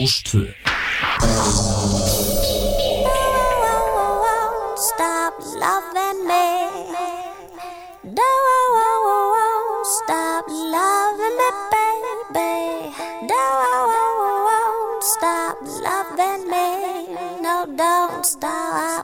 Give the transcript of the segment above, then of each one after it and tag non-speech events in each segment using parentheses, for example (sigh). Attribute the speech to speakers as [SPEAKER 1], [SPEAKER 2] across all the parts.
[SPEAKER 1] Rástvö
[SPEAKER 2] Stop loving me. Don't stop loving me, baby. Don't stop loving me. No, don't stop.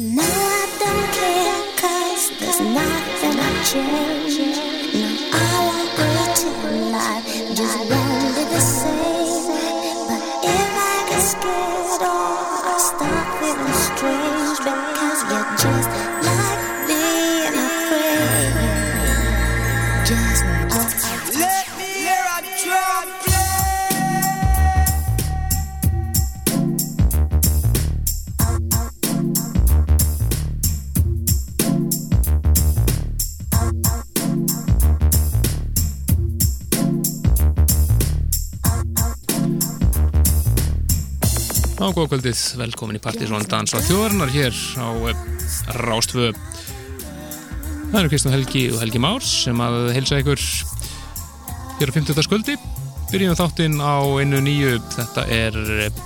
[SPEAKER 2] No, I don't care, cause there's nothing I change. No, I won't pretend life just
[SPEAKER 3] Á góða kvöldið, velkomin í Partíson Dans á þjóðarinnar hér á eh, Rástvö. Það eru Kristján Helgi og Helgi Márs sem að heilsa ykkur hér á 50. sköldi Byrjum þáttinn á einu nýju. Þetta er eh,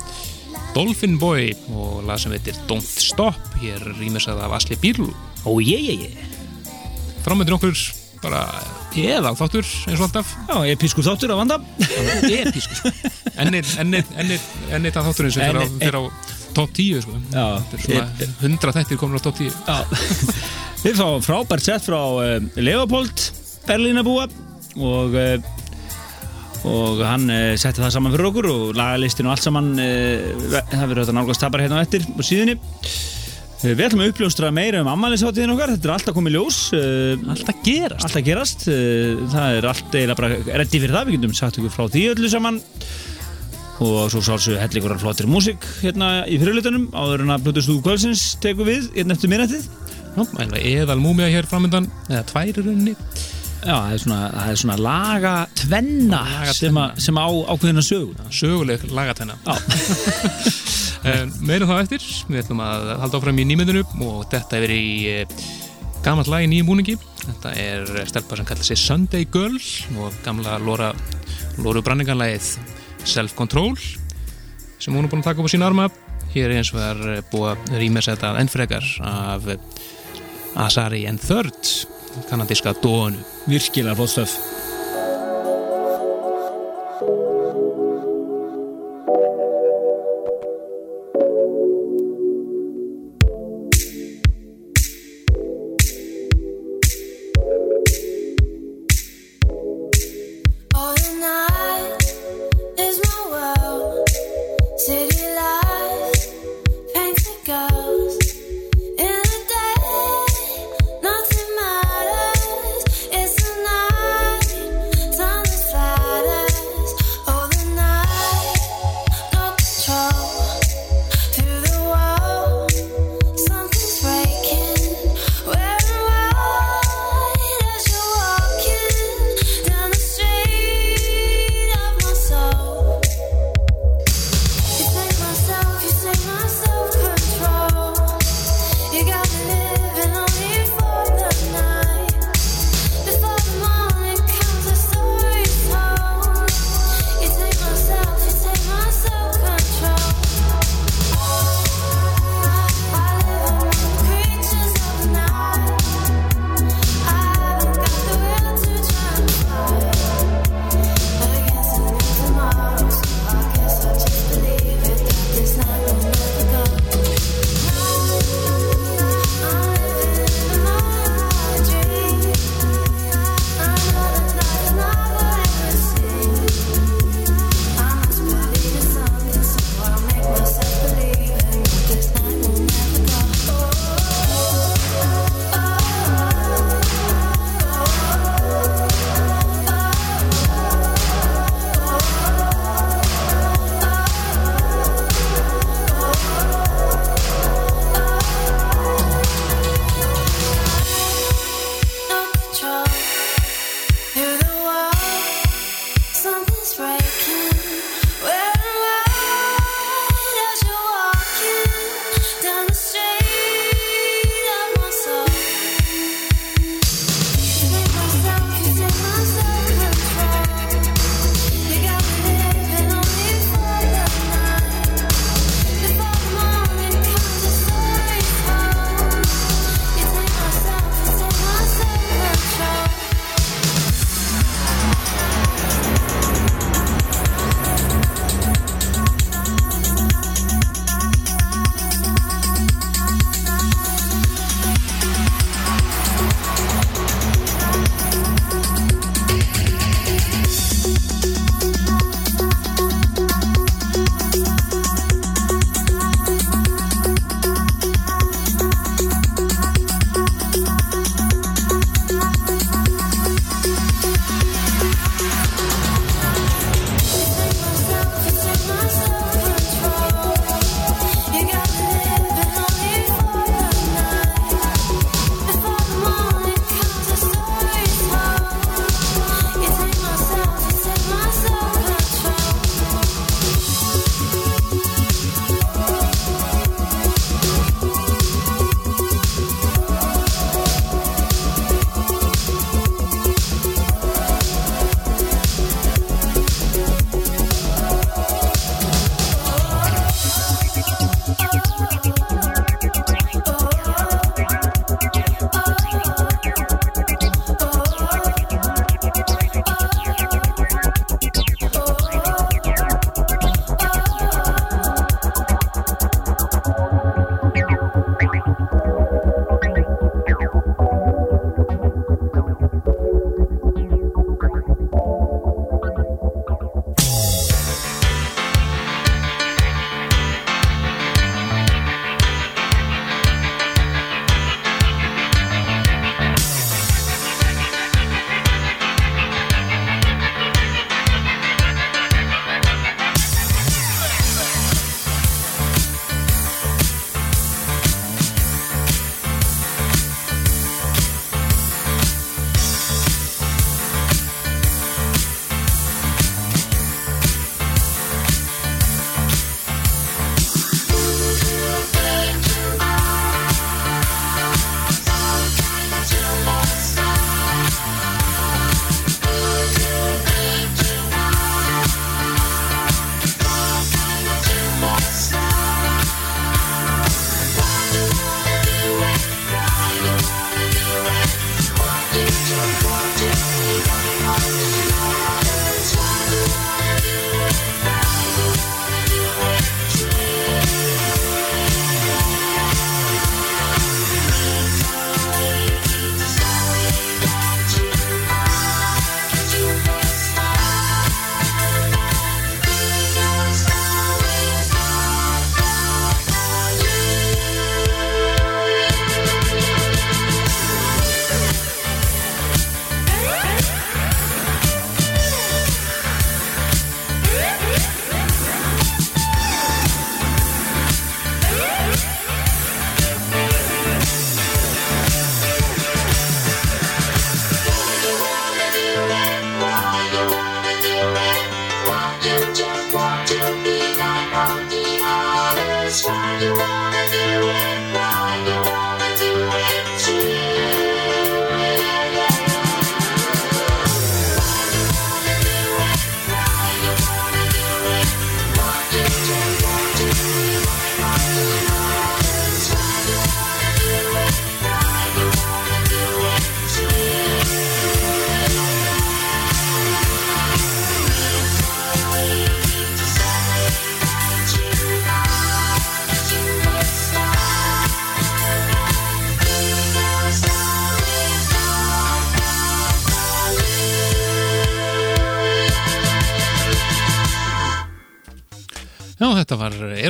[SPEAKER 3] Dolphin Boy og lag sem heitir Don't Stop. Hér rýmisað af Asli Bírl
[SPEAKER 1] Ó, ég, ég, ég
[SPEAKER 3] Framöndir okkur bara eða þáttur eins og alltaf.
[SPEAKER 1] Já, episkur þáttur að vanda.
[SPEAKER 3] Episkur sko. ennir, ennir, ennir, ennir það þátturinn sem fyrir á, fyrir á top 10 sko.
[SPEAKER 1] Já,
[SPEAKER 3] þetta er svona 100 þættir komin á top 10
[SPEAKER 1] Já, (laughs) við fáum frábært sett frá uh, Leopold, Berlínabúa og uh, og hann uh, setti það saman fyrir okkur og lagalistin og allt saman uh, það verður þetta nálgast tapar hérna á eftir á síðunni Við ætlum að uppljóstra meira um ammælisáttíðin okkar, þetta er alltaf komið ljós. Uh,
[SPEAKER 3] Alltaf gerast.
[SPEAKER 1] Alltaf gerast, uh, það er allt eiginlega bara reddi fyrir það, við getum sagt ykkur frá því öllu saman. Og svo sálsög hellingur flottir músík hérna í fyrirlutunum áður en að Plutus Stúðu Kvölsins tekur við hérna eftir minnættið
[SPEAKER 3] eðal múmia hér framöndan eða tvær í rauninni?
[SPEAKER 1] Já, það er svona, það er svona laga tvenna
[SPEAKER 3] Laga
[SPEAKER 1] sem, a, sem á ákveðina sögu.
[SPEAKER 3] Söguleg lagatenna
[SPEAKER 1] Já, (laughs) (laughs)
[SPEAKER 3] Meira þá eftir, við ætlum að halda áfram í nýmyndunum og þetta er verið í e, gamalt lag í nýjum búningi. Þetta er stelpa sem kallar sig Sunday Girl og gamla Lóra, Lóru Branninganlægið Self Control sem hún er búin að taka upp á sín arma. Hér er eins og er búið að rýma þetta enn frekar af Asari and Third, kanadíska dónu.
[SPEAKER 1] virkilega flott stöf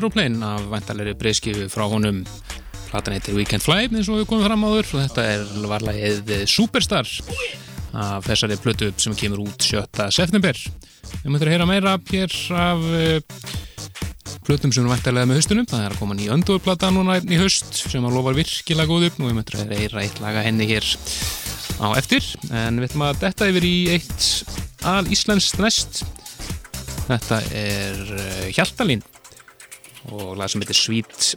[SPEAKER 3] Aeroplane af væntalegri breyskifu frá honum. Platan heitir Weekend Fly eins og við komum fram áður og þetta er varlegið Superstar af þessari plötu sem kemur út 7. september. Við möttum að heyra meira hér af uh, plötum sem er væntalega með haustunum það er að koma nýja öndurplata núna í haust sem að lofar virkilega góð upp og við möttum að heyra eitt laga henni hér á eftir en við ætlum að detta yfir í eitt al íslenskt næst. Þetta er uh, Hjaltalín og lag sem heitir Sweet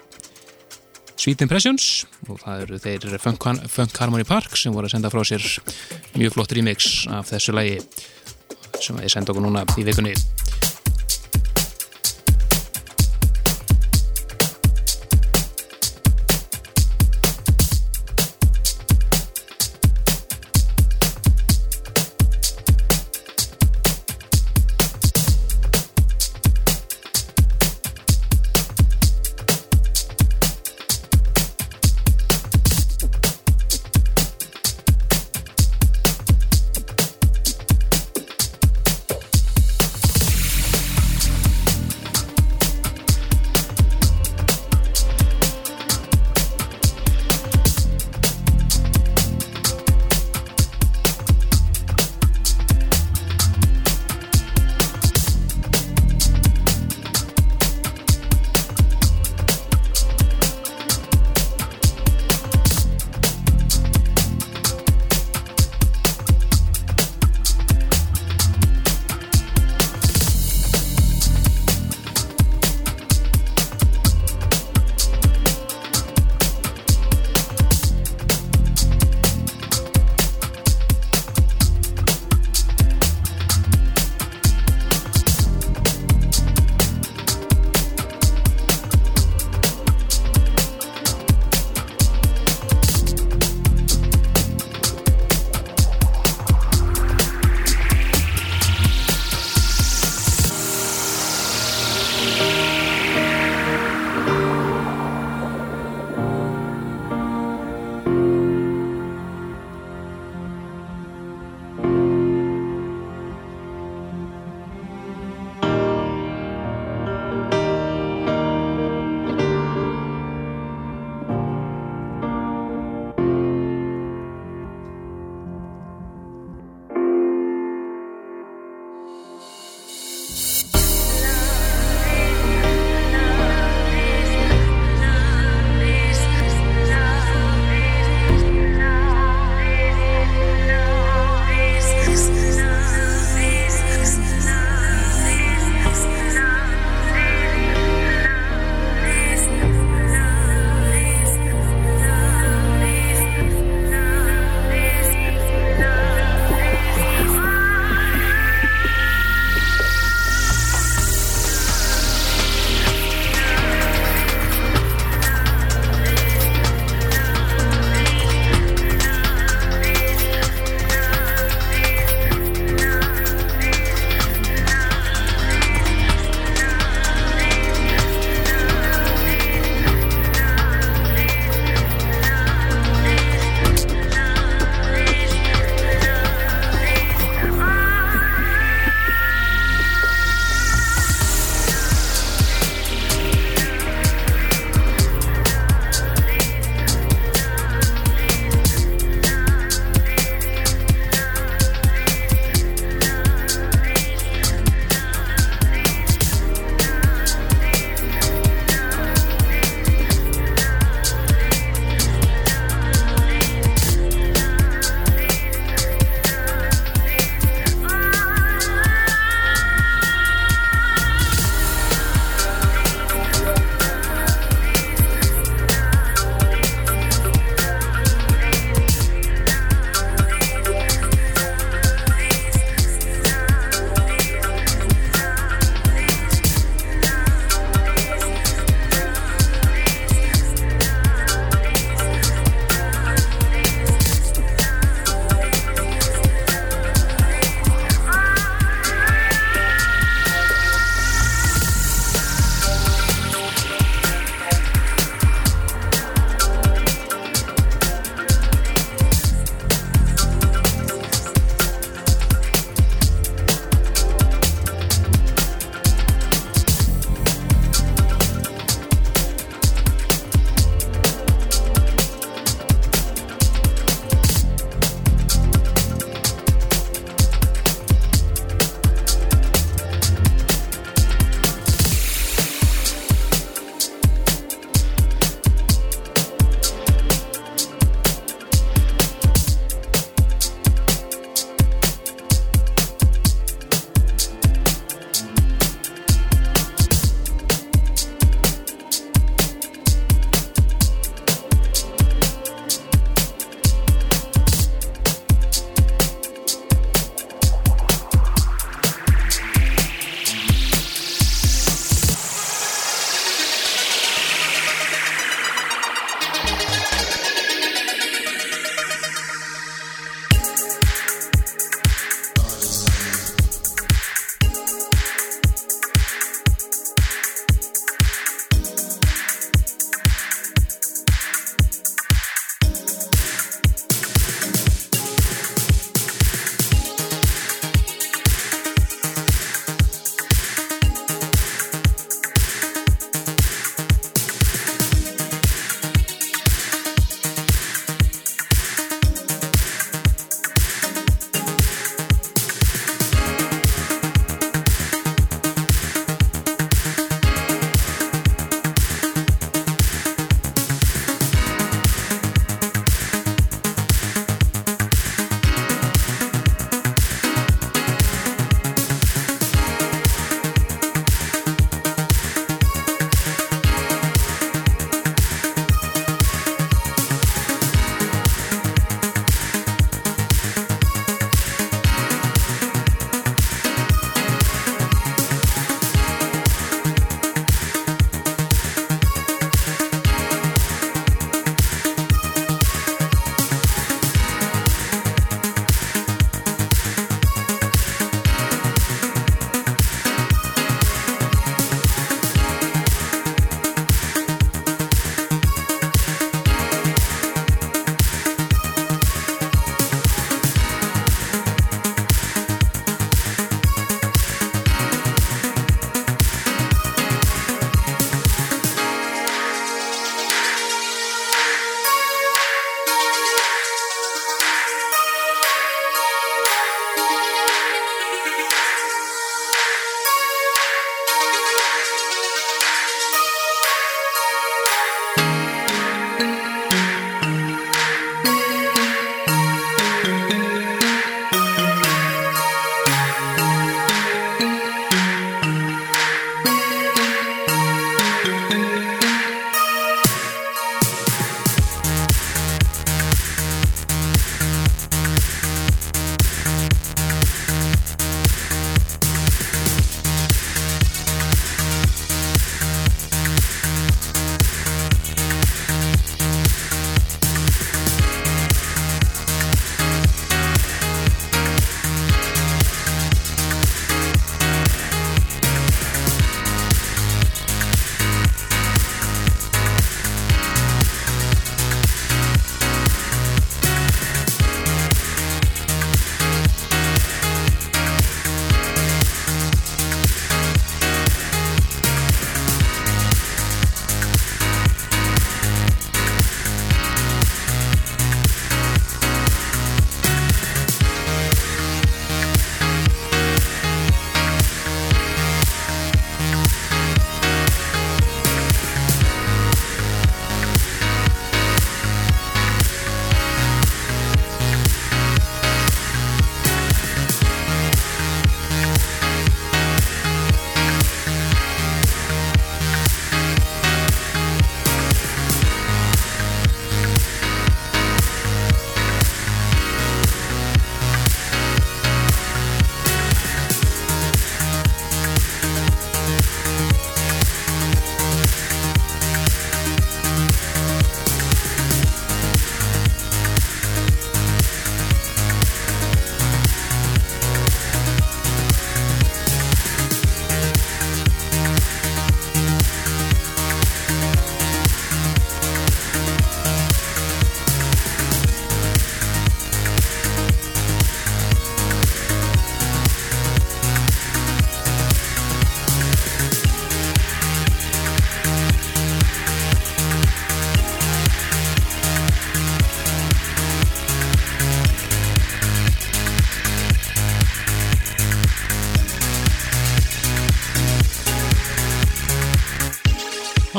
[SPEAKER 3] Sweet Impressions. Og það eru þeir Funk, Harmony Park sem voru að senda frá sér mjög flott remix af þessu lagi sem ég senda okkur núna í vikunni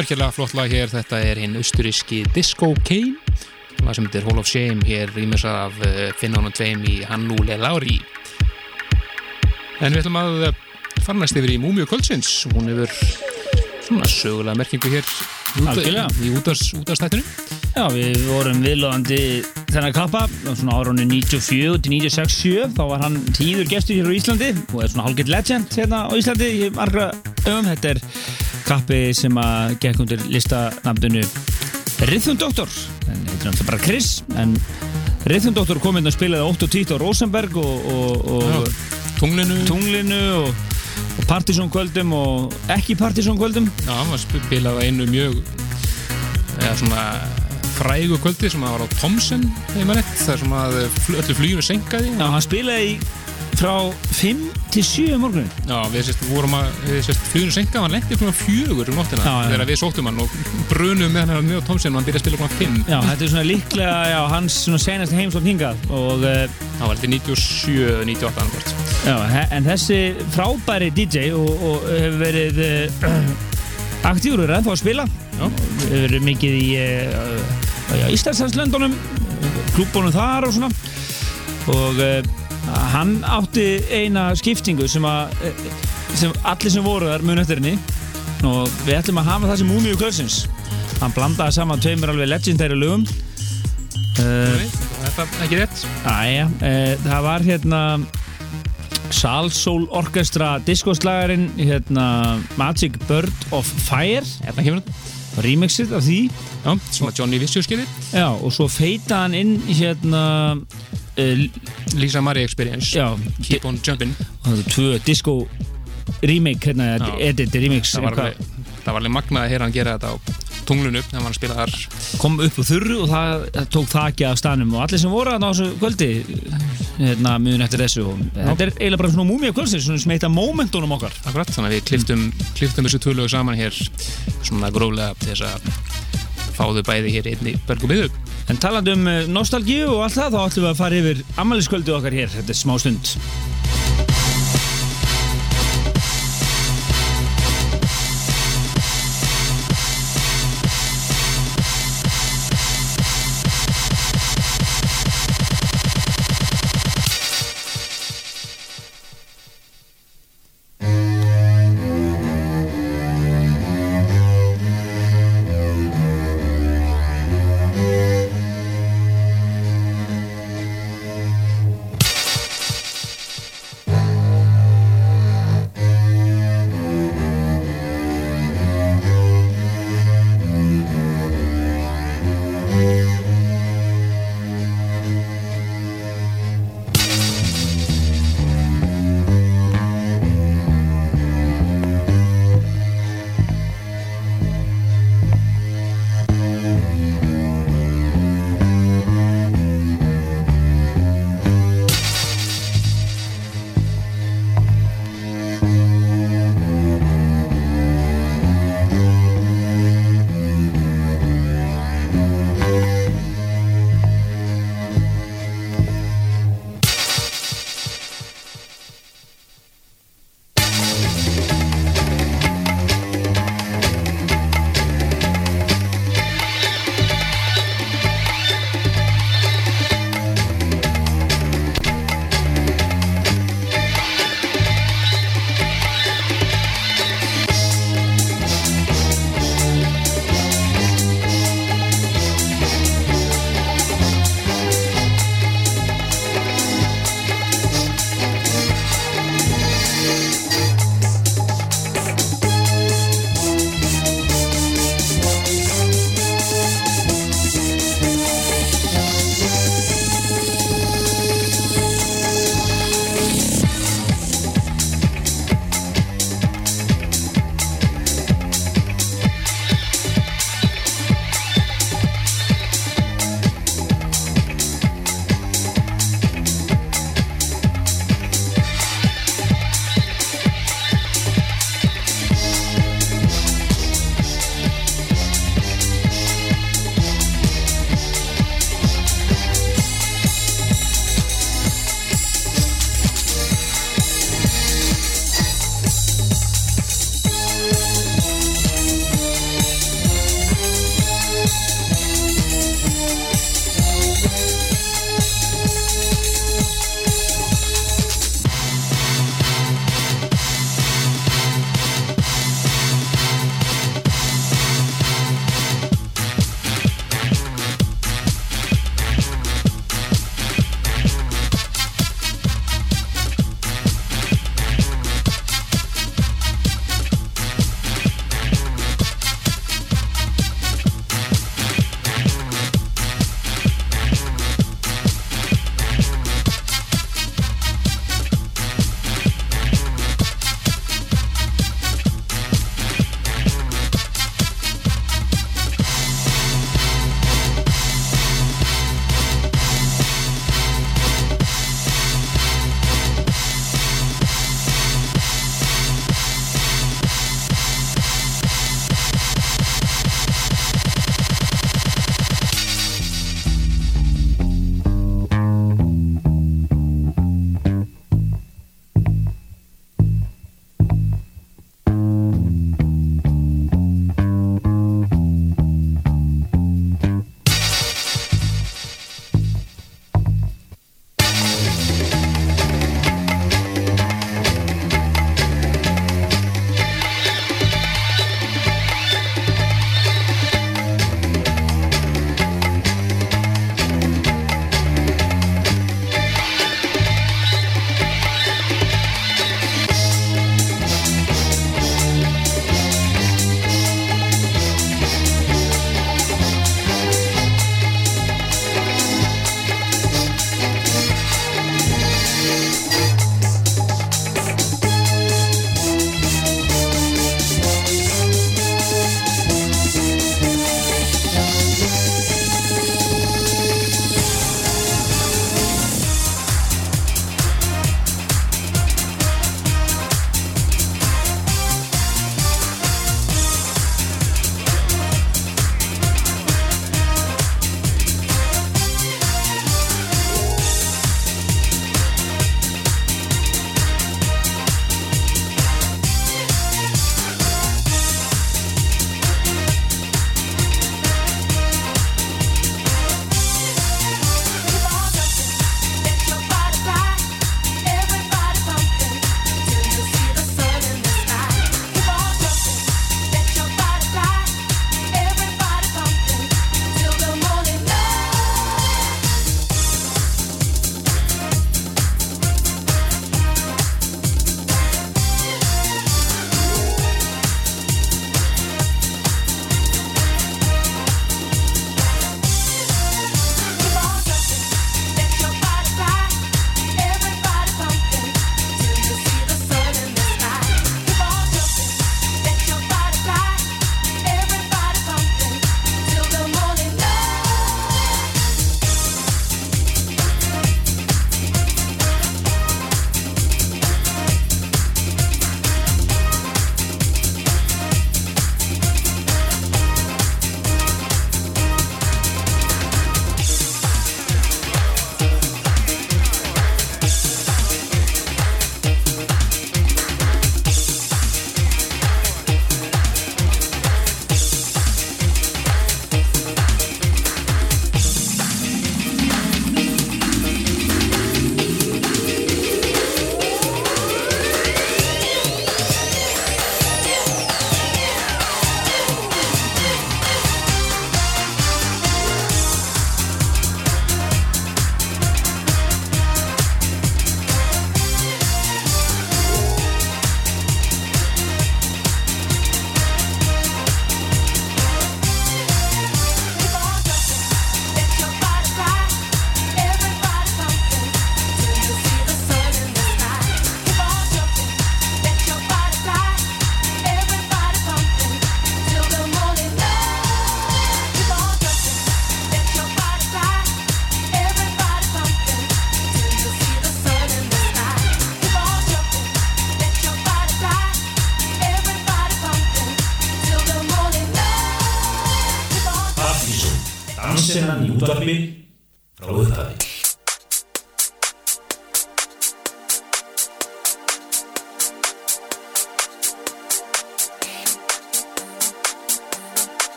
[SPEAKER 3] virkilega flott lag hér, þetta er hinn austuríski Disco Kane lag sem heitir Hall of Shame hér rýmisað af uh, Finnánum tveim í Hannúle Lári en við ætlum að fara næst yfir í Múmiu Kvöldsins. Hún hefur svona sögulega merkingu hér í útastættinu
[SPEAKER 1] Já, við vorum viðlóðandi þennan kappa svona árunni 94 til 96 7 þá var hann tíður gestur hér á Íslandi og er svona hálfgett legend hérna á Íslandi í margra öfum. Þetta er kappi sem að gekk undir listanamdunu Rhythm Doctor en heitir hann bara Chris en Rhythm Doctor kom inn og spilaði 8 og 10 á Rosenberg og, og, og
[SPEAKER 3] tunglinu.
[SPEAKER 1] tunglinu og, og Partizón kvöldum og ekki Partizón kvöldum
[SPEAKER 3] Já, hann var spilað á einu mjög eða svona frægu kvöldi sem að var á Thomsen heima rétt, þar sem að öllu flýjunu senkaði
[SPEAKER 1] Já, hann spilaði í- frá 5 til 7 morgunin
[SPEAKER 3] Já, við sérst vorum að við sérst flýjunu senkaði, hann lendi svona fjögur um nóttina.
[SPEAKER 1] Já, já.
[SPEAKER 3] þegar við sóttum hann og brunum með hann mjög á Thomsen og hann byrjaði að spila svona 5
[SPEAKER 1] Já, þetta er svona líklega já, hans svona senast heimsótt hingað og uh,
[SPEAKER 3] það var litið 97, 98 annarkvort
[SPEAKER 1] já, en þessi frábæri DJ og, og hefur verið uh, (clears throat) aktífur er ennþá að spila.
[SPEAKER 3] Já.
[SPEAKER 1] Hefur verið mikið í uh, Íslandslandslöndunum klúbunum þar og svona. Og hann átti eina skiptingu sem að uh, sem allir sem voru þar mun eftir henni. Og við ætlum að hafa það sem múmiu kvölsins hann blandaði saman tveimur alveg legendæri lögum. Uh,
[SPEAKER 3] Þetta er ekki rétt?
[SPEAKER 1] Æja, e, það var hérna Salsoul Orchestra diskoslagarinn hérna Magic Bird of Fire.
[SPEAKER 3] Hérna kemur. hann
[SPEAKER 1] remixið af því.
[SPEAKER 3] Já, sem að Johnny Vissjó skilir
[SPEAKER 1] já, og svo feita hann inn hérna e,
[SPEAKER 3] Lisa Marie Experience.
[SPEAKER 1] Já,
[SPEAKER 3] Keep on Jumpin'
[SPEAKER 1] það er tvö disco remake hérna, edit remix
[SPEAKER 3] það var alveg magnað að heyra hann gera þetta á tunglunu þegar hann spila þar
[SPEAKER 1] kom upp úr þurru og það, það tók þakki af stanum og allir sem voru þarna á þessu kvöldi hérna mjög eftir þessu. Og þetta er eiginlega bara svona múmia kvöldsins svona sem heita momentunum okkar.
[SPEAKER 3] Akkurat, þannig að við kliftum, kliftum þessu tvölu saman hér svona gróflega til þess að fá þau bæði hér einni berg og miðu.
[SPEAKER 1] En talandi um eh, nostalgíu og allt það, þá ætlum við að fara yfir ammæliskvöldu okkar hér, þetta er smá stund.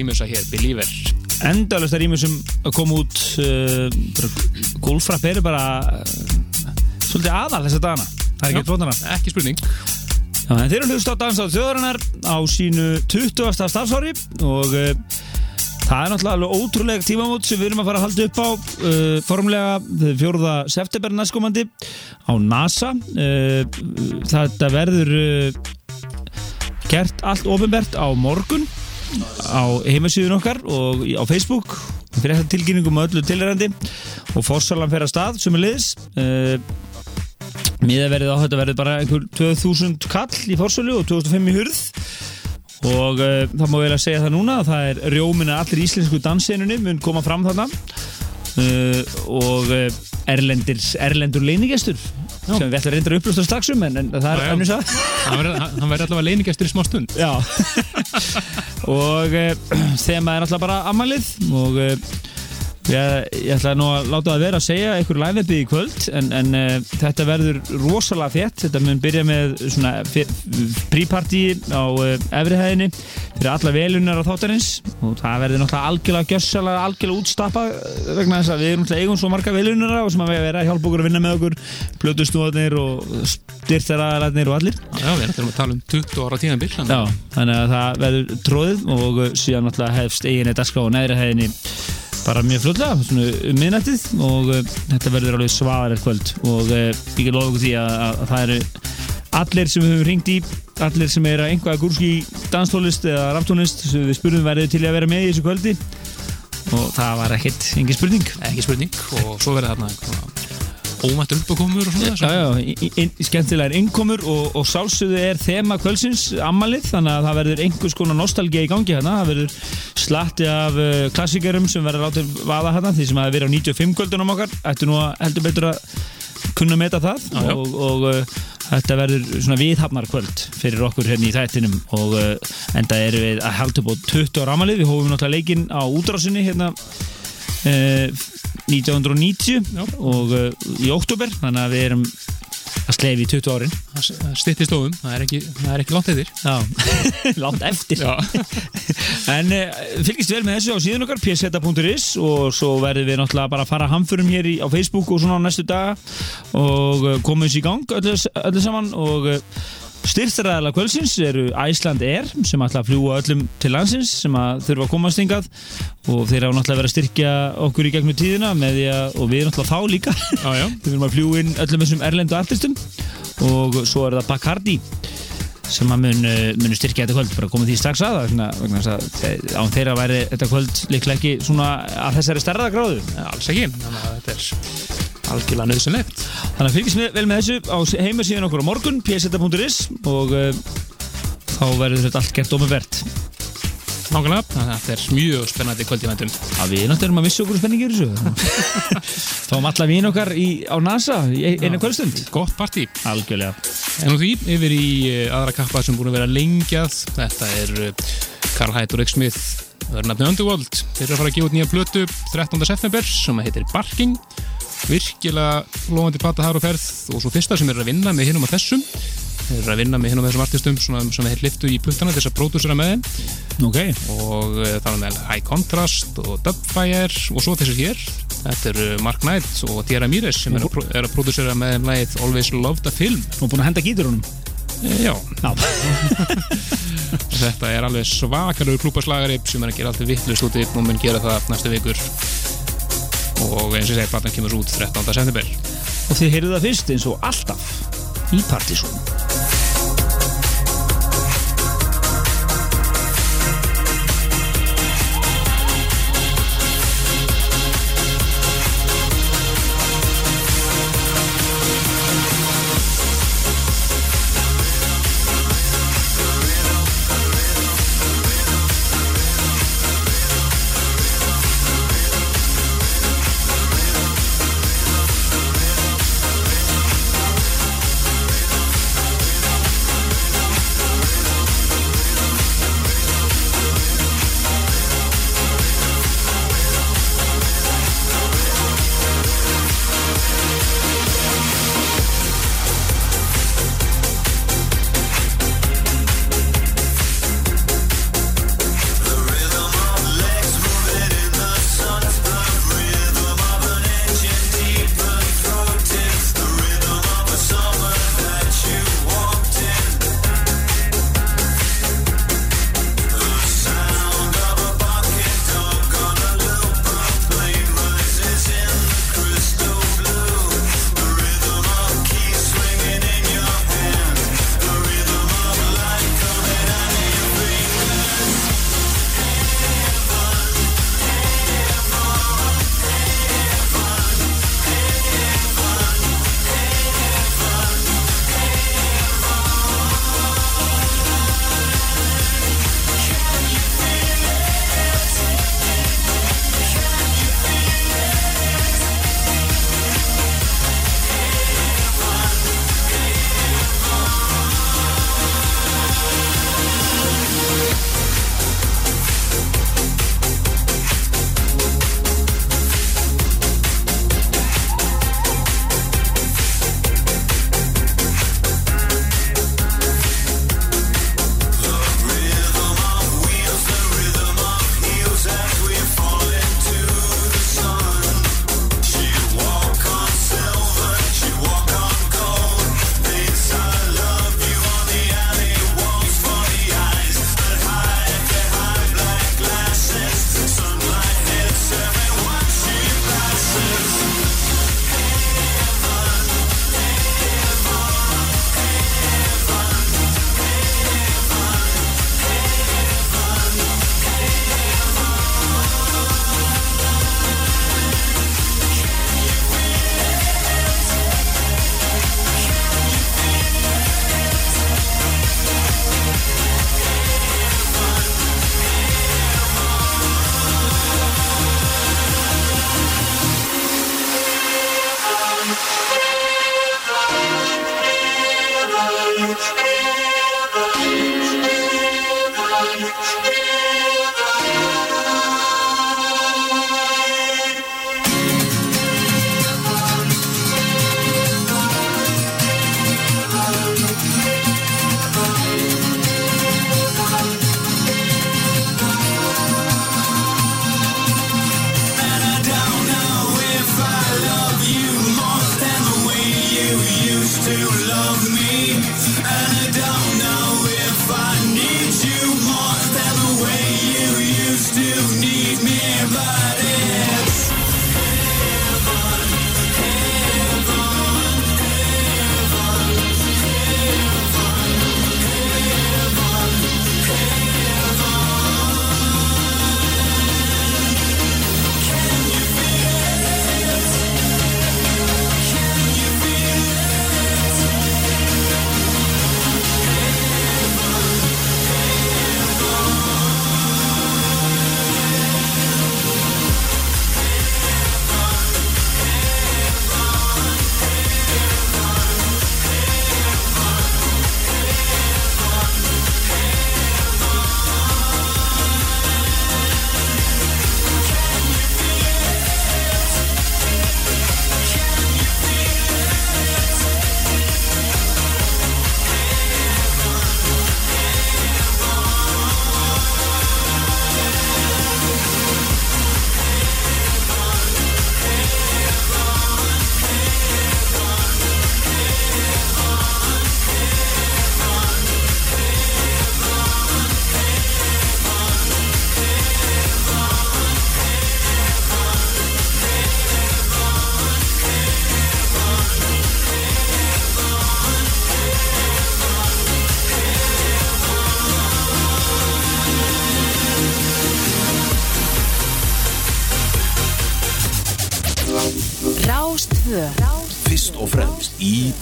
[SPEAKER 1] Í
[SPEAKER 3] mjösa hér, Believer
[SPEAKER 1] endalasta rými sem kom út uh, Golfrapp eru bara uh, svolítið aðal þessa dagana það er ekki trónana
[SPEAKER 3] ekki spurning
[SPEAKER 1] Já, en þeir eru hlust á Dans á þjóðarinnar á sínu 20. starfsári og uh, það er náttúrulega alveg ótrúlega tímamót sem við erum að fara að halda upp á uh, formlega 4. september næstkomandi á NASA uh, þetta verður gert allt ofinbert á morgun á heimasíðun okkar og á Facebook fyrir þetta tilkynningum og öllu tilrandi og fórsalan fer að stað sem er liðs miðaverðið á þetta verður bara einhver 2000 kall í fórsölu og 2005 í hurð. Og uh, það má vel að segja það núna að það er rjómin að allir íslensku dansinunni mun koma fram þarna. Uh, og uh, erlendir, erlendur leinigestur sem við ætlum reyndar að upplösta strax um en, en það er
[SPEAKER 3] já.
[SPEAKER 1] önnur sað
[SPEAKER 3] hann verður hann verður allavega leinigestur í smá stund. (laughs)
[SPEAKER 1] Og (clears throat) uh, þema er náttúrulega bara ammælið og uh, ég, ég ætla nú að láta það vera að segja einhver live-uppi í kvöld en, en uh, þetta verður rosalega þétt. Þetta mun byrja með svona príparti á uh, efrihæðinni fyrir alla velunar á þáttarins. Og það verður náttúrulega algjörlega gjössalega algjörlega útstappa uh, vegna þess að við erum náttúrulega eigum svo marga velunar og sem að vera að hjálpa okkur að vinna með okkur plötustúðarnir og styrtaraðararnir og allir.
[SPEAKER 3] Já, við erum að tala um 20 ára tíðanbill
[SPEAKER 1] Já, þannig að það verður tróðið og síðan náttúrulega hefst bara mjög fljótlega, svona um miðnættið og uh, þetta verður alveg svaðar kvöld og uh, ég lofa ykkur því að, að, að það eru allir sem við höfum ringt í allir sem eru að einhverja gúrski danstólist eða raftónist sem við spurðum verið til að vera með í þessu kvöldi og það var ekkert, engin spurning.
[SPEAKER 3] Ekki spurning og svo verður þarna einhverja ómættur uppákomur og svona
[SPEAKER 1] Já, já, í- í- skemmtilegar innkomur og, og sálsögðu er þema kvöldsins ammalið, þannig að það verður einhvers konar nostalgía í gangi hérna, það verður slatti af uh, klassikerum sem verður látið vaða hérna, því sem að verið á 95 kvöldunum okkar, ættu nú að heldur betur að kunna meta það
[SPEAKER 3] Já, já.
[SPEAKER 1] og, og uh, þetta verður svona viðhafnar kvöld fyrir okkur hérna í þættinum. Og uh, enda erum við að upp á 20 ára amalið, við hófum náttúrulega leikinn á útrásinni hérna uh, 1990
[SPEAKER 3] Já.
[SPEAKER 1] og uh, í oktober þannig að við erum að slefi í 20 árin.
[SPEAKER 3] Það styttist ofum, það er ekki, það er ekki langt eftir. (laughs)
[SPEAKER 1] Langt eftir. (laughs) En uh, fylgist vel með þessu á síðan okkar pseta.is og svo verðum við náttúrulega bara að fara hamförum hér í, á Facebook og svona á næstu daga og komum þessu í gang öllu, öllu saman og uh, styrstaræðala kvöldsins eru Æsland Air sem ætla að fljúa öllum til landsins sem að þurfa að komast hingað. Og þeir hafa náttúrulega verið að styrkja okkur í gegnum tíðina með því að, og við náttúrulega þá líka.
[SPEAKER 3] Já (laughs)
[SPEAKER 1] Við erum að fljúa inn öllum þessum erlendu artistum. Og svo er það Bacardi sem að mun, uh, munu styrkja þetta kvöld. Bara komið því strax að án þeirra væri þetta kvöld líklega ekki svona að þessari stærðagráðu
[SPEAKER 3] alls ekki, er algjörlega nöðsynlegt
[SPEAKER 1] þannig að fylgjast vel með þessu á heimasíðan okkur á morgun pseta.is og uh, þá verður þetta allt gert ofinvert
[SPEAKER 3] nákvæmlega, þannig að þetta er mjög spennandi kvöld í vendum
[SPEAKER 1] að við náttúrulega erum að missa okkur spenningir þessu (laughs) fáum alla vín okkar í, á NASA í ein- einu kvöldstund
[SPEAKER 3] gott partí
[SPEAKER 1] algjörlega
[SPEAKER 3] En nú því, yfir í eh, aðra kappa sem búin að vera lengjað. Þetta er eh, Karl Hætt og Rick Smith, það er nafnið Underworld. Þeir eru að fara að gefa út nýja blötu 13. september sem heitir Barking. Virkilega lofandi plata þar og ferð. Og svo fyrsta sem er að vinna með hinnum og þessum. Eru að vinna með hinnum og þessum artistum svona, sem þeir liftu í puttana þess að pródúsera með þeim.
[SPEAKER 1] Ok,
[SPEAKER 3] og það er með High Contrast og Dubfire og svo þessir hér. Þetta eru Mark Knight og Tierra Mires sem er að, er að pródúsera með þeim lagið Always Loved a Film.
[SPEAKER 1] Og búin að henda gíturunum
[SPEAKER 3] Eh, Já, (laughs) þetta er alveg svakalur klúpaslagari sem er að gera alltaf vittlust úti og mun gera það næstu vikur og eins og ég segi, platan kemur út 13. september
[SPEAKER 1] og þið heyrðu það fyrst eins og alltaf í Partizón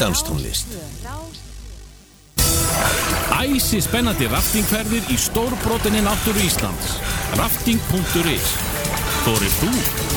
[SPEAKER 4] danstónlist
[SPEAKER 5] Æsi spennandi raftingferðir í stórbrotinni náttúru Íslands. Rafting.is Þórið þú?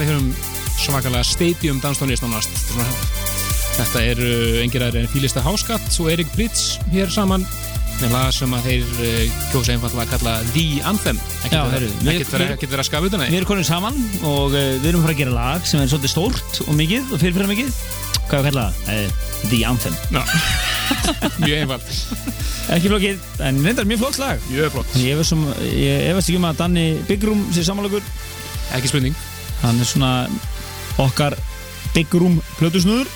[SPEAKER 3] Tala hér um svakalega stadium danstónlist nánast þetta er uh, engir aðri en Fílista Háskatt og Erik Pritz hér saman með lag sem að þeir uh, kjósa einfallega að kalla The Anthem ekkert vera að skafa utan
[SPEAKER 1] Við erum konum saman og uh, við erum fara að gera lag sem er svolítið stórt og mikið og fyrirfyrir mikið. Hvað er að kalla? Uh, The Anthem. (laughs)
[SPEAKER 3] mjög einfalt,
[SPEAKER 1] Ekki flokkið, en reyndar mjög flott lag.
[SPEAKER 3] mjög flott
[SPEAKER 1] Ég efast um- ég efast ekki um að Danni Bigrum sé samanlegur.
[SPEAKER 3] ekki spurning
[SPEAKER 1] Hann er svona okkar Bigrum plötusnúður.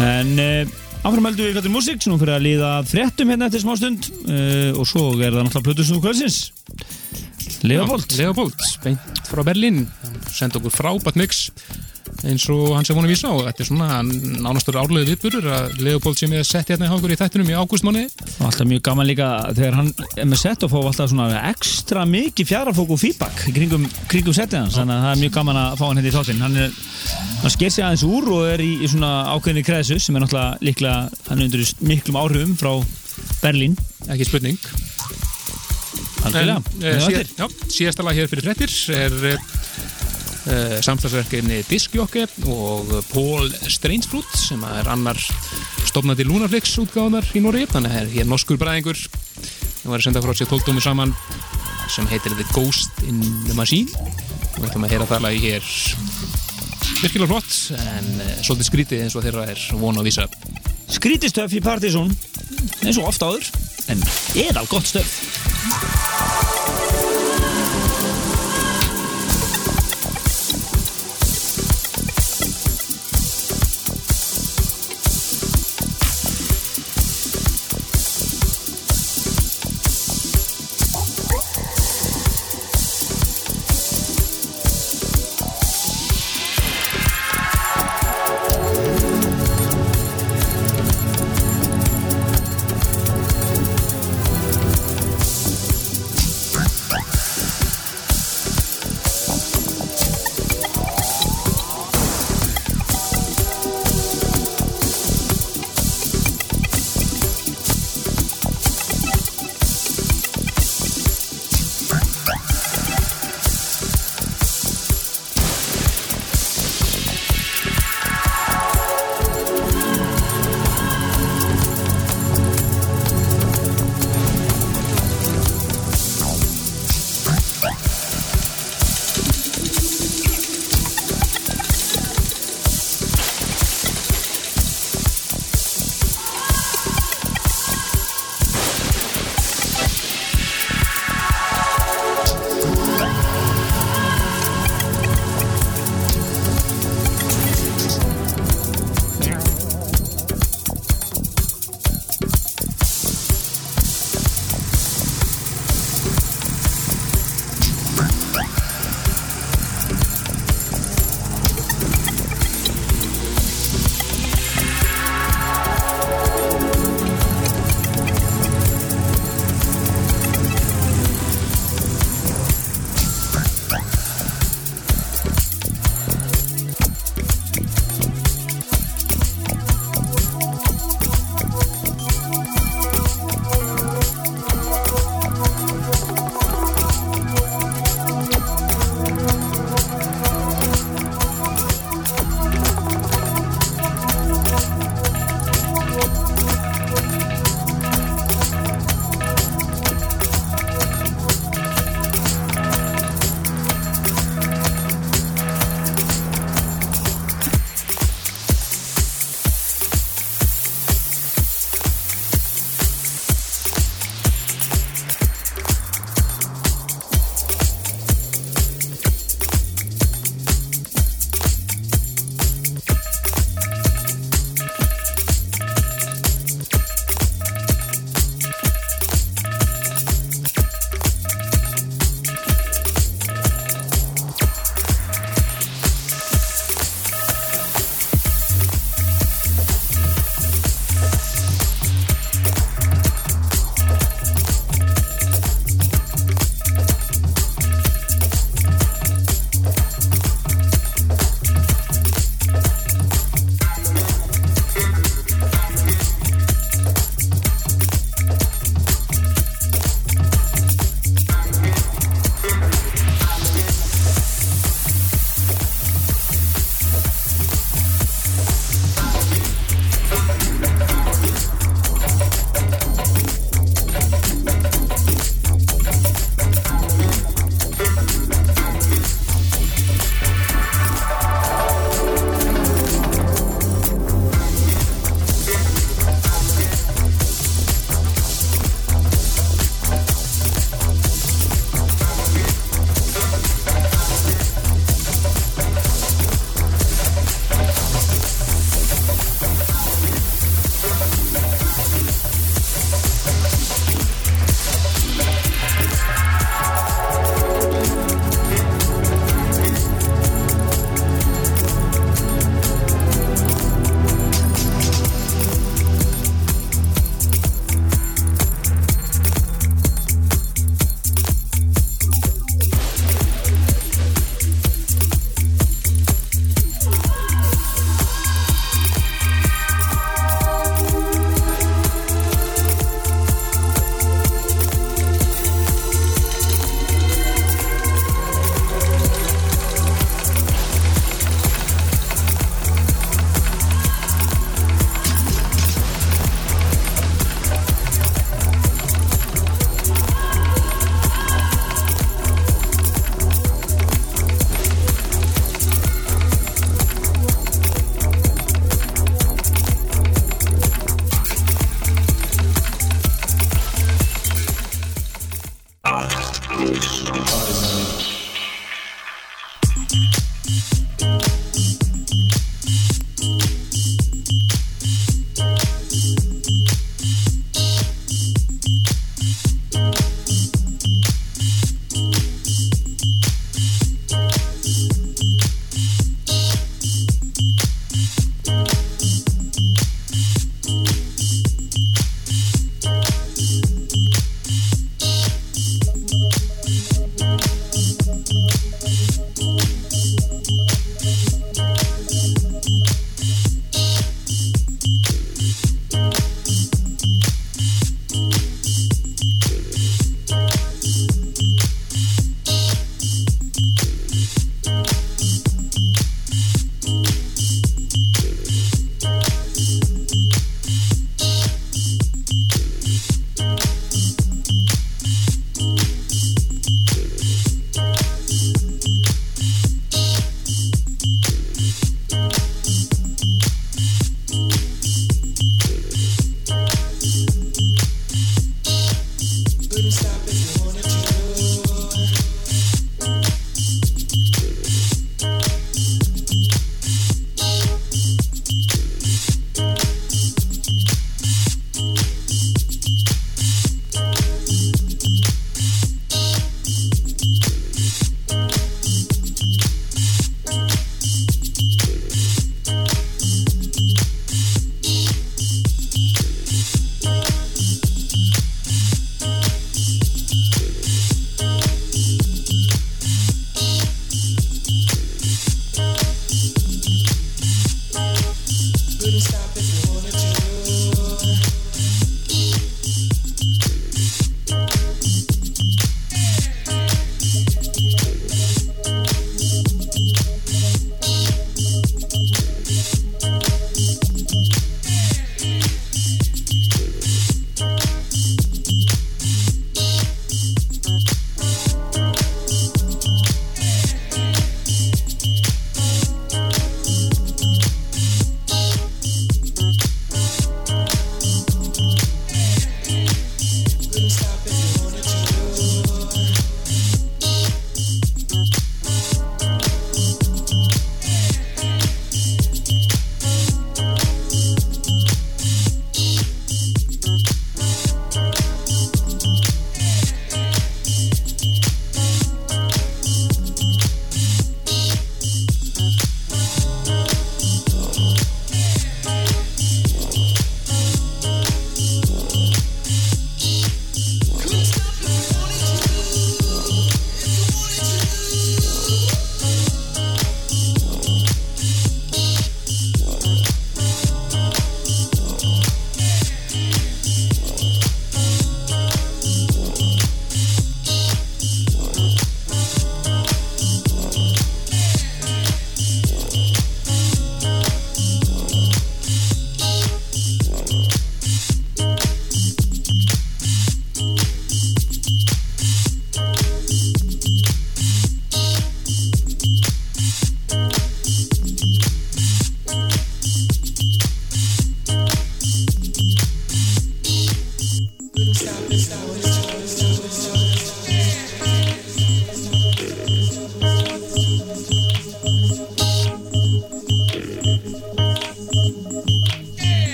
[SPEAKER 1] En uh, áfram heldum við fættir músík sem nú fyrir að líða að fréttum hérna eftir smá stund uh, og svo er það náttúrulega plötusnúður kvöldsins. Leopold.
[SPEAKER 3] Leopold, beint frá Berlín senda okkur frábært mix eins og hann sem vonum vísa á. Þetta er svona nánastur árlega viðburur að Leopold sem ég sett hérna í hangur í þættinum í ágústmáni
[SPEAKER 1] Og alltaf mjög gaman líka þegar hann er með set og fá alltaf svona ekstra mikið fjarafók og feedback kringum, kringum setið hans. Þannig að það er mjög gaman að fá hann hérna í þáttinn. Hann, er, hann sker sig aðeins úr og er í, í svona ákveðinni kreðsu sem er náttúrulega líklega hann er undir miklum áhrifum frá Berlín.
[SPEAKER 3] Ekki spurning.
[SPEAKER 1] Algjörlega.
[SPEAKER 3] Eh, síðasta lag hér fyrir frettir er uh, samstagsverkefni Diskjokke og Paul Strangebrút sem er annar stofnandi Lunaflix útgáðunar í Nóri þannig að hér norskur bræðingur það var að senda frá sér tóltómi saman sem heitir The Ghost in the Machine. Og við ætlum að heyra það lagi hér. Virkilega flott en uh, svolítið skrítið eins og þeirra er von að vísa.
[SPEAKER 1] Skrítistöf í Partizón eins og ofta áður en eðal gott stöf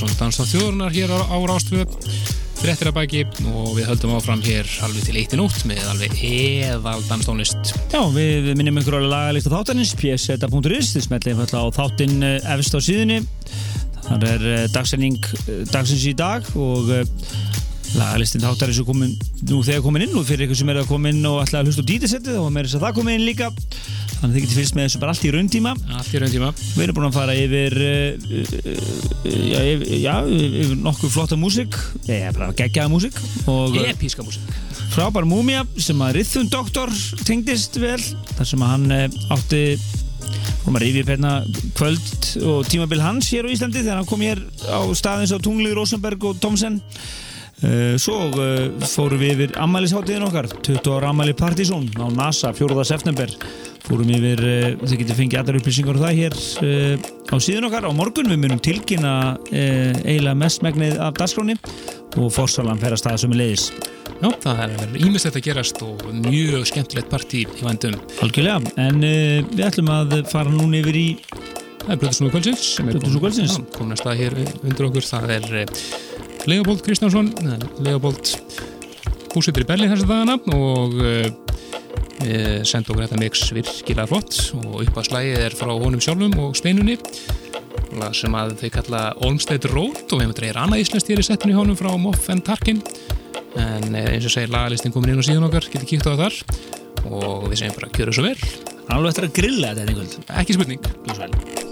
[SPEAKER 3] í Partiðsson Dansa þjóðurnar hér á, á Rástvö fréttir að baki og við höldum áfram hér alveg til eitt í nótt með alveg eðal danstónlist.
[SPEAKER 1] Já, við, minnum ykkur á lagalista þáttanins pseta.is, þið smetlið falla á þáttinn eh, efst á síðunni. Þar er eh, dagsending eh, dagsins í dag og lagalistin þáttar er svo komin nú þegar komin inn og fyrir ykkur sem er að koma inn og ætla að hlusta á dítisettið og meira þess að það komin inn líka þannig að þið getur fylgst með þessu bara allt í rauntíma
[SPEAKER 3] allt í raun tíma
[SPEAKER 1] Við erum búin að fara yfir, uh, uh, já, yfir, já, yfir nokkuð flotta músík, já, bara geggjaða uh,
[SPEAKER 3] Epíska músík
[SPEAKER 1] frábær múmia sem að Rithun Doktor tengdist vel, þar sem að hann átti, kom að rifja upp hérna kvöld og tímabil hans hér á Íslandi þegar hann kom hér á staðins á Tungli, Rosenberg og Thomsen. Uh, svo fórum við yfir ammælisháttiðin okkar 20 ára ammæli Partizón á NASA 4. september fórum yfir, uh, þið getur fengið allar upplýsingar og það hér uh, á síðun okkar. Á morgun, við munum tilkynna uh, eiginlega mestmegnið af dagskráni og fórsalan fer að staða sem er leiðis
[SPEAKER 3] Já, það er ímislegt að gerast og mjög skemmtilegt partí í vandum
[SPEAKER 1] algjörlega, en við ætlum að fara núna yfir í
[SPEAKER 3] Það er Blöðursnúi Kvöldsins. Sem er. Já, komin að stað hér undir okkur. Það er eh, Leopold Kristjánsson eh, Leopold búsettur í Berlín þessa dagana og senda okkur þetta mix virkilega flott og upp að slægið er frá honum sjálfum og steinunni sem að þau kalla Olmsted Road og við hefum dreigir annað íslenskt hér í settinu honum frá Moff and Tarkin. En eh, eins og segir lagalistin komin inn á síðan okkar getur kíkt á þar og við segjum bara kjöru svo vel.
[SPEAKER 1] Alveg eftir að grilla þetta einhvern
[SPEAKER 3] ekki spurning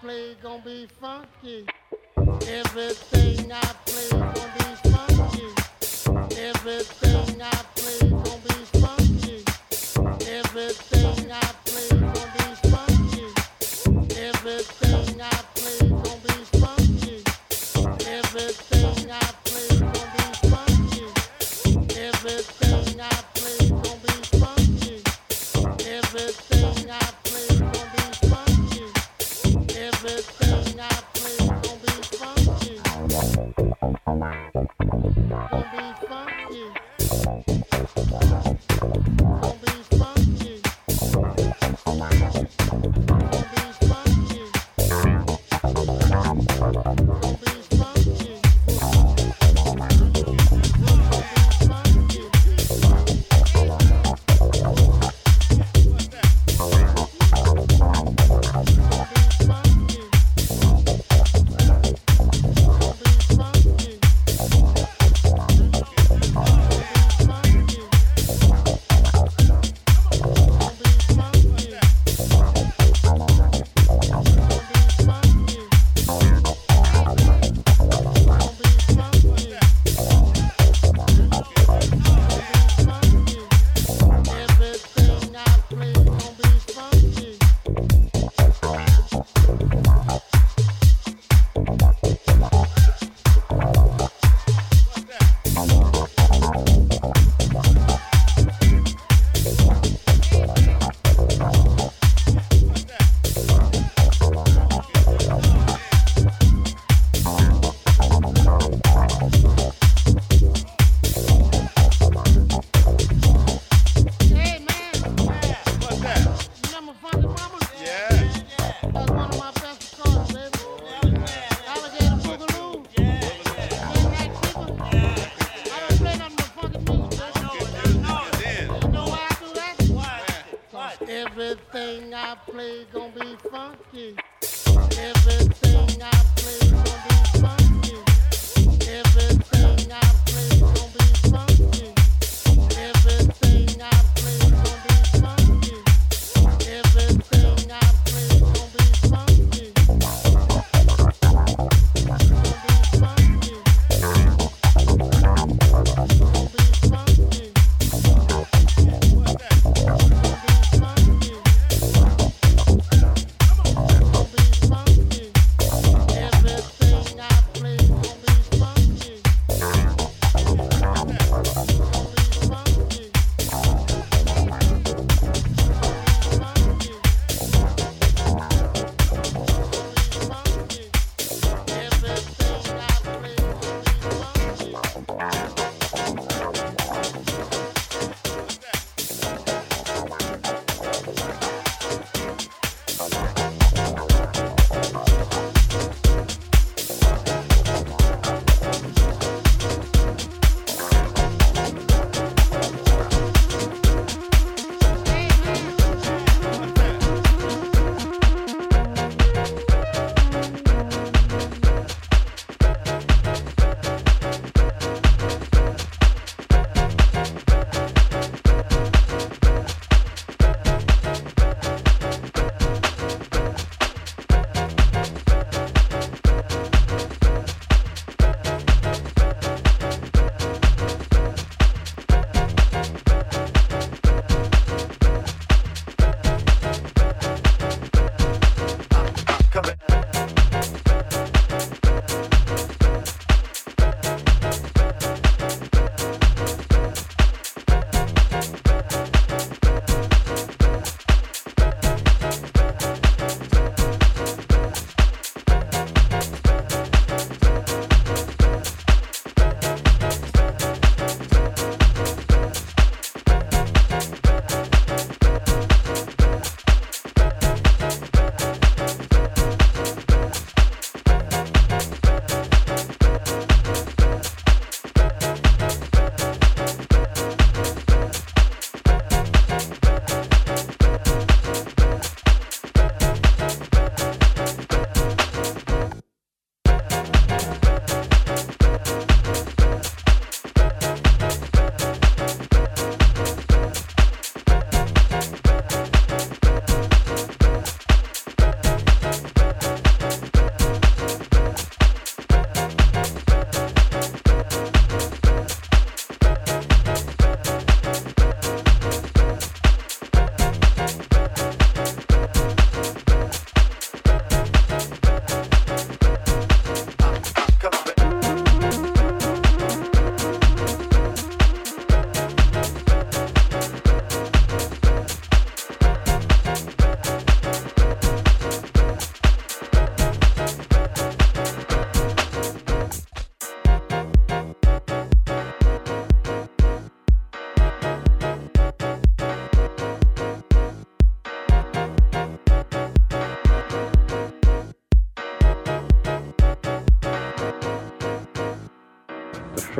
[SPEAKER 6] play gonna be funky. Everything I play gonna be funky. Everything.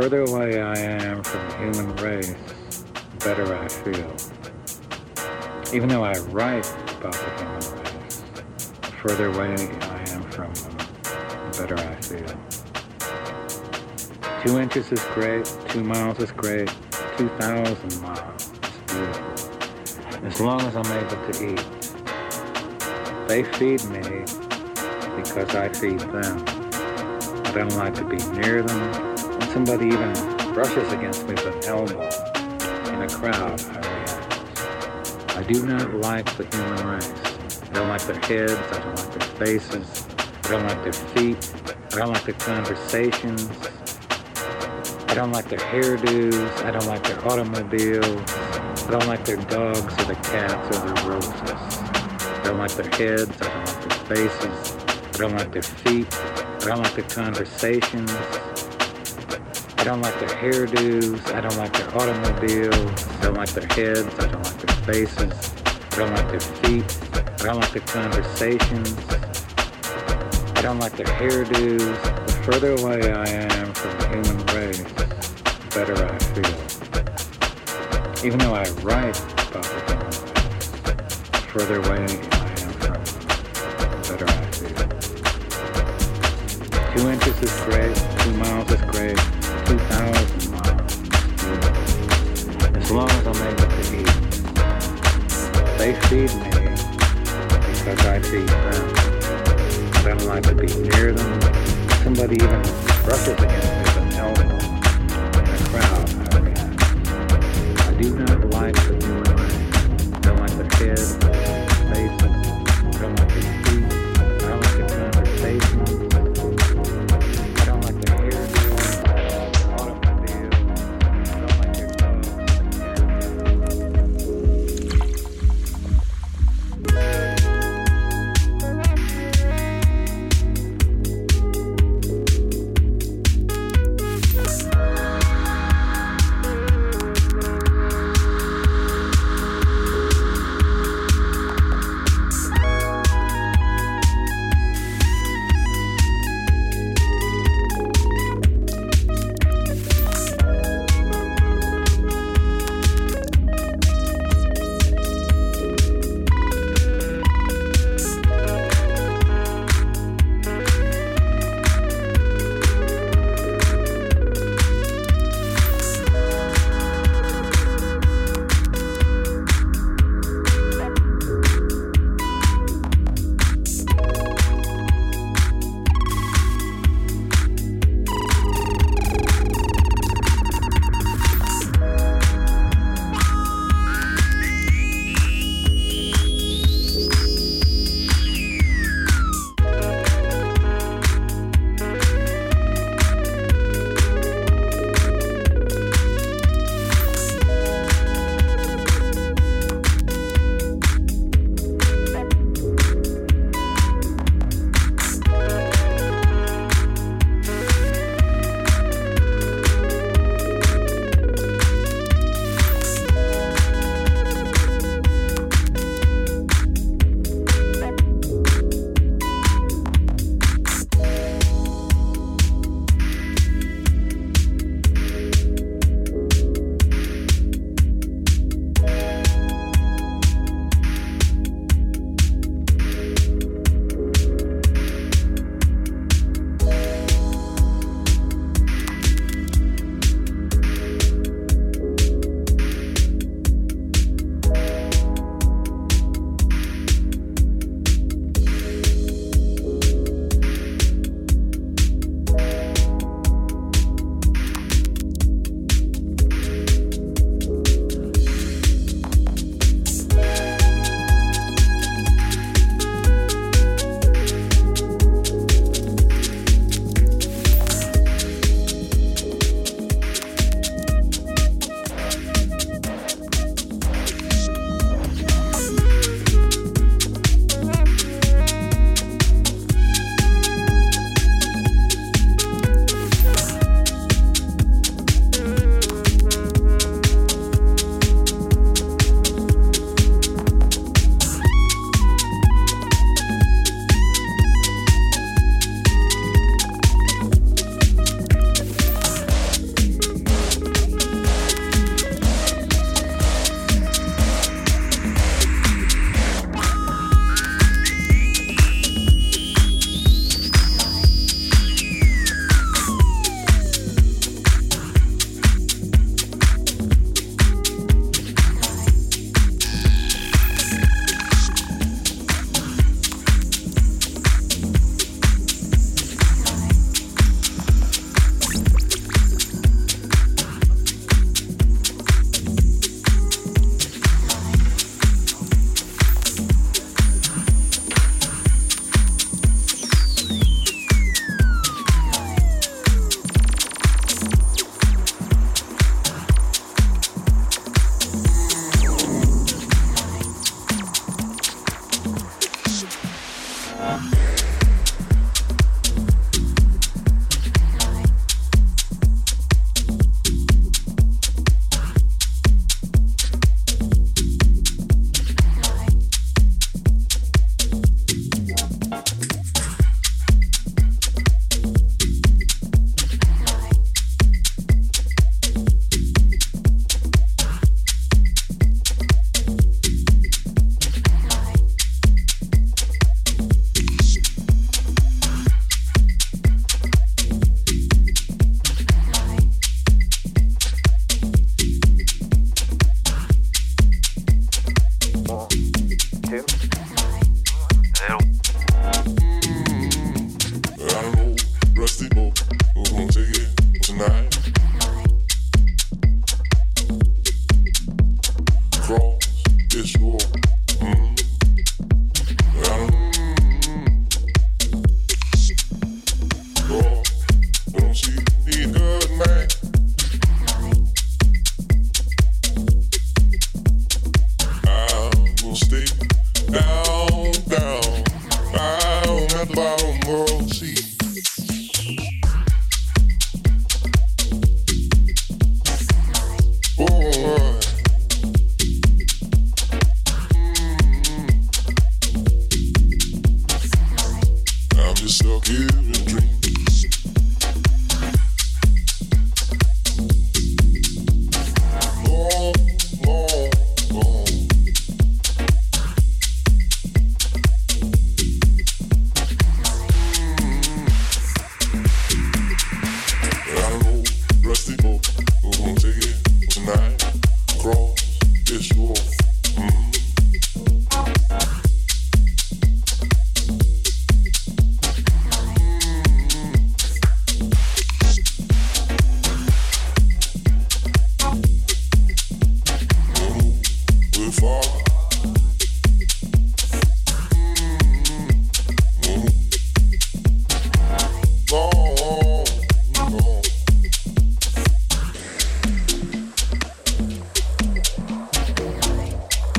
[SPEAKER 7] Further away I am from the human race, the better I feel. Even though I write about the human race, the further away I am from them, the better I feel. Two inches is great, two miles is great, two thousand miles is beautiful. As long as I'm able to eat. They feed me because I feed them. I don't like to be near them. Somebody even brushes against me with an elbow in a crowd, I react. I do not like the human race. I don't like their heads. I don't like their faces. I don't like their feet. I don't like their conversations. I don't like their hairdos. I don't like their automobiles. I don't like their dogs or their cats or their roses. I don't like their heads. I don't like their faces. I don't like their feet. I don't like their conversations. I don't like their hairdos. I don't like their automobiles. I don't like their heads. I don't like their faces. I don't like their feet. I don't like their conversations. I don't like their hairdos. The further away I am from the human race, the better I feel. Even though I write about the human race, the further away I am from them, the better I feel. Two inches is great, two miles is great, two thousand miles. As long as I'm able to eat. They feed me because I feed them. I don't like to be near them. Somebody even brushes against me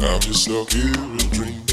[SPEAKER 8] I'm just stuck here in dreams. I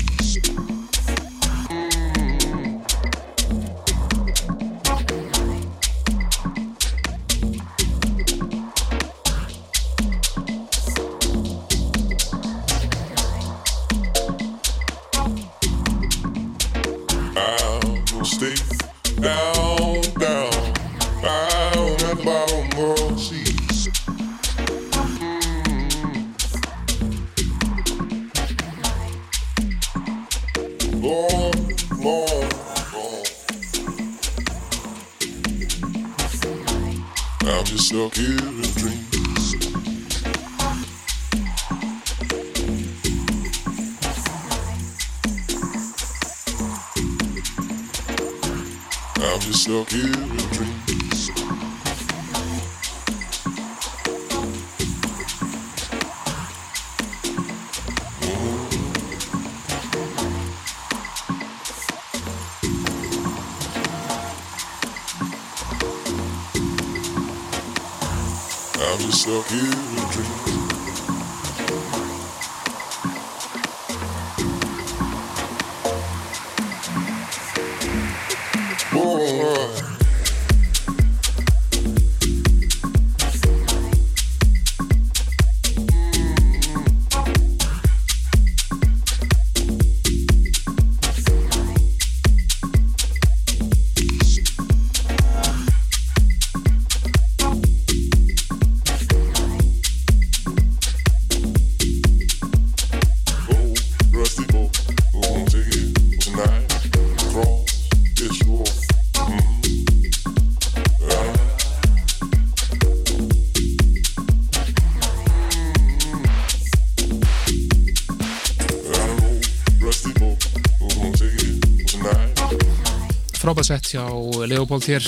[SPEAKER 3] frábæð sett hjá Leopold hér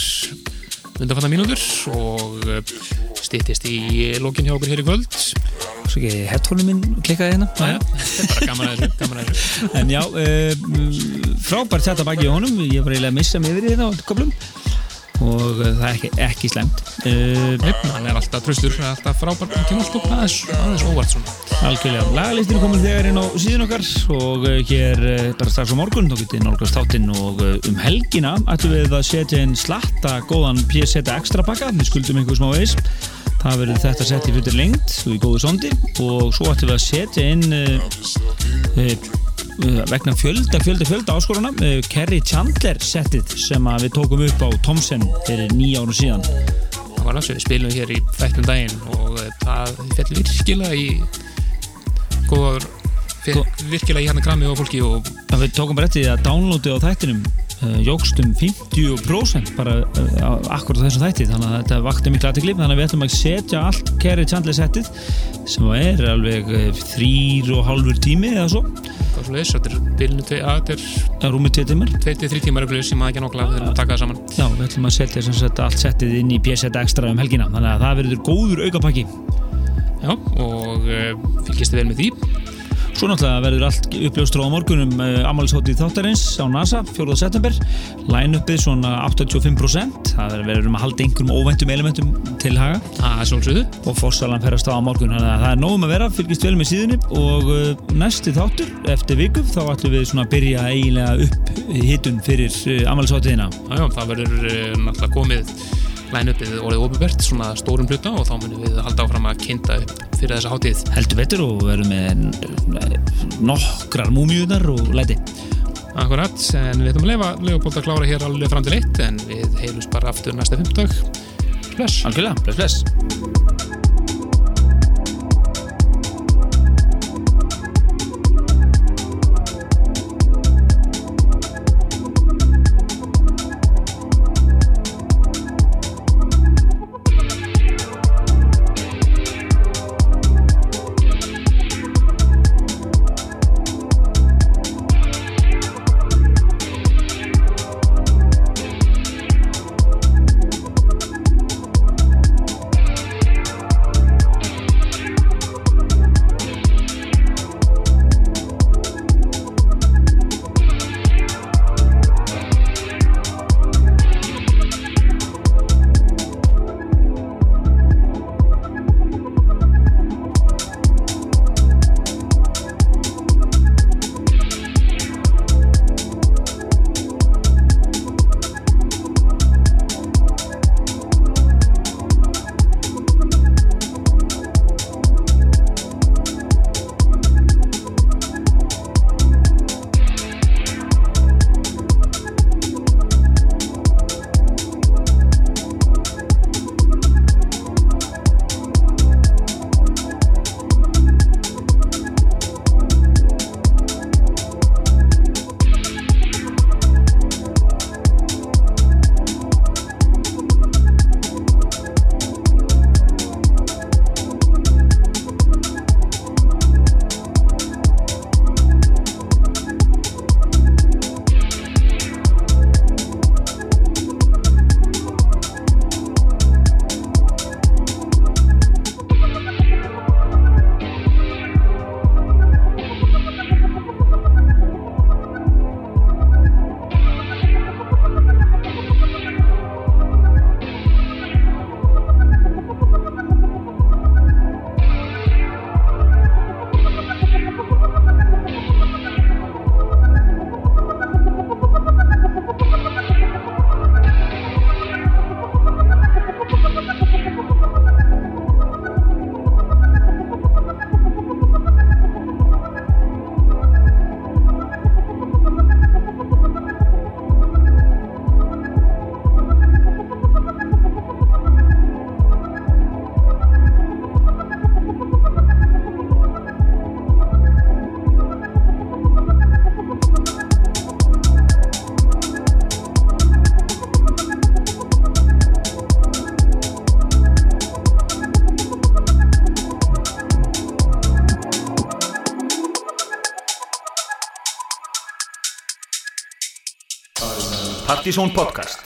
[SPEAKER 3] undanfanna mínútur og stýttist í lókin hjá okkur hér í kvöld.
[SPEAKER 1] Svo ekki headphone minn klikkaði hérna?
[SPEAKER 3] Þetta er bara gaman að þessu, gaman að
[SPEAKER 1] En já, uh, frábært þetta baki í honum. Ég var eiginlega að missa mig yfir þetta á köflum. Og uh, það er ekki, ekki slemt uh,
[SPEAKER 3] Neip, hann er alltaf tröstur, alltaf frábært alltaf aðeins, aðeins óvart svona
[SPEAKER 1] Algjörlega, lagalistin er komin þegar inn á síðan okkar og uh, hér uh, bara strax á morgun þá getið nálgast þáttinn og uh, um helgina ætlum við að setja inn slatta góðan PSZ extra pakka, við skuldum einhver smá veis það verður þetta sett í fyrir lengt og í góðu sondi. Og svo ætlum við að setja inn uh, uh, vegna fjölda, fjölda, fjölda áskoruna uh, Kerry Chandler settið sem við tókum upp á Thomsen fyrir nýja árum síðan.
[SPEAKER 3] Það var alveg, við spilum hér í þættum daginn og eh, það fell virkilega í góðar fer- virkilega í hérna grammi og fólki og
[SPEAKER 1] að við tókum bara eftir því að downloadi á þættinum uh, jógst um 50% bara uh, á akkurat á þessum þætti. Þannig að þetta vakti miklu aðtekli þannig að við ætlum að setja allt Kerry Chandler settið sem er alveg uh, þrýr og hálfur tími eða svo.
[SPEAKER 3] Þetta er bilinu að þetta er
[SPEAKER 1] að rúmið tvei tímar.
[SPEAKER 3] 2-3 tímar öflug sem maður ekki nokkla þegar maður taka það saman.
[SPEAKER 1] Já, við ætlum að setja allt settið inn í PSZ Extra um helgina. Þannig að það verður góður aukapakki
[SPEAKER 3] Já, og uh, fylgist þið vel með því.
[SPEAKER 1] Svo náttúrulega verður allt uppljóstur á morgunum uh, ammálishótið þáttarins á NASA 4. september, line-upið svona 85%, það verður um að halda einhverjum óvæntum elementum til haga.
[SPEAKER 3] Það er svolsöðu
[SPEAKER 1] og fórsalan fer að staða á morgun þannig að það er nógum að vera, fylgist vel með síðunni. Og uh, næsti þáttur eftir viku þá ætlum við svona að byrja eiginlega upp hittun fyrir ammálishótiðina
[SPEAKER 3] Já, það verður náttúrulega komið line-upið orðið opubert, svona stórum hluta og þá munum við halda áfram að kynnta upp fyrir þessa hátíð.
[SPEAKER 1] heldur betur og verðum með nokkrar múmiunar og læti
[SPEAKER 3] Akkurat, en við ætlum að leifa Leopold að klára hér alveg fram til eitt en við heilus bara aftur næsta fimmtag. Bless!
[SPEAKER 1] Algjörlega, bless bless
[SPEAKER 4] Partizón podcast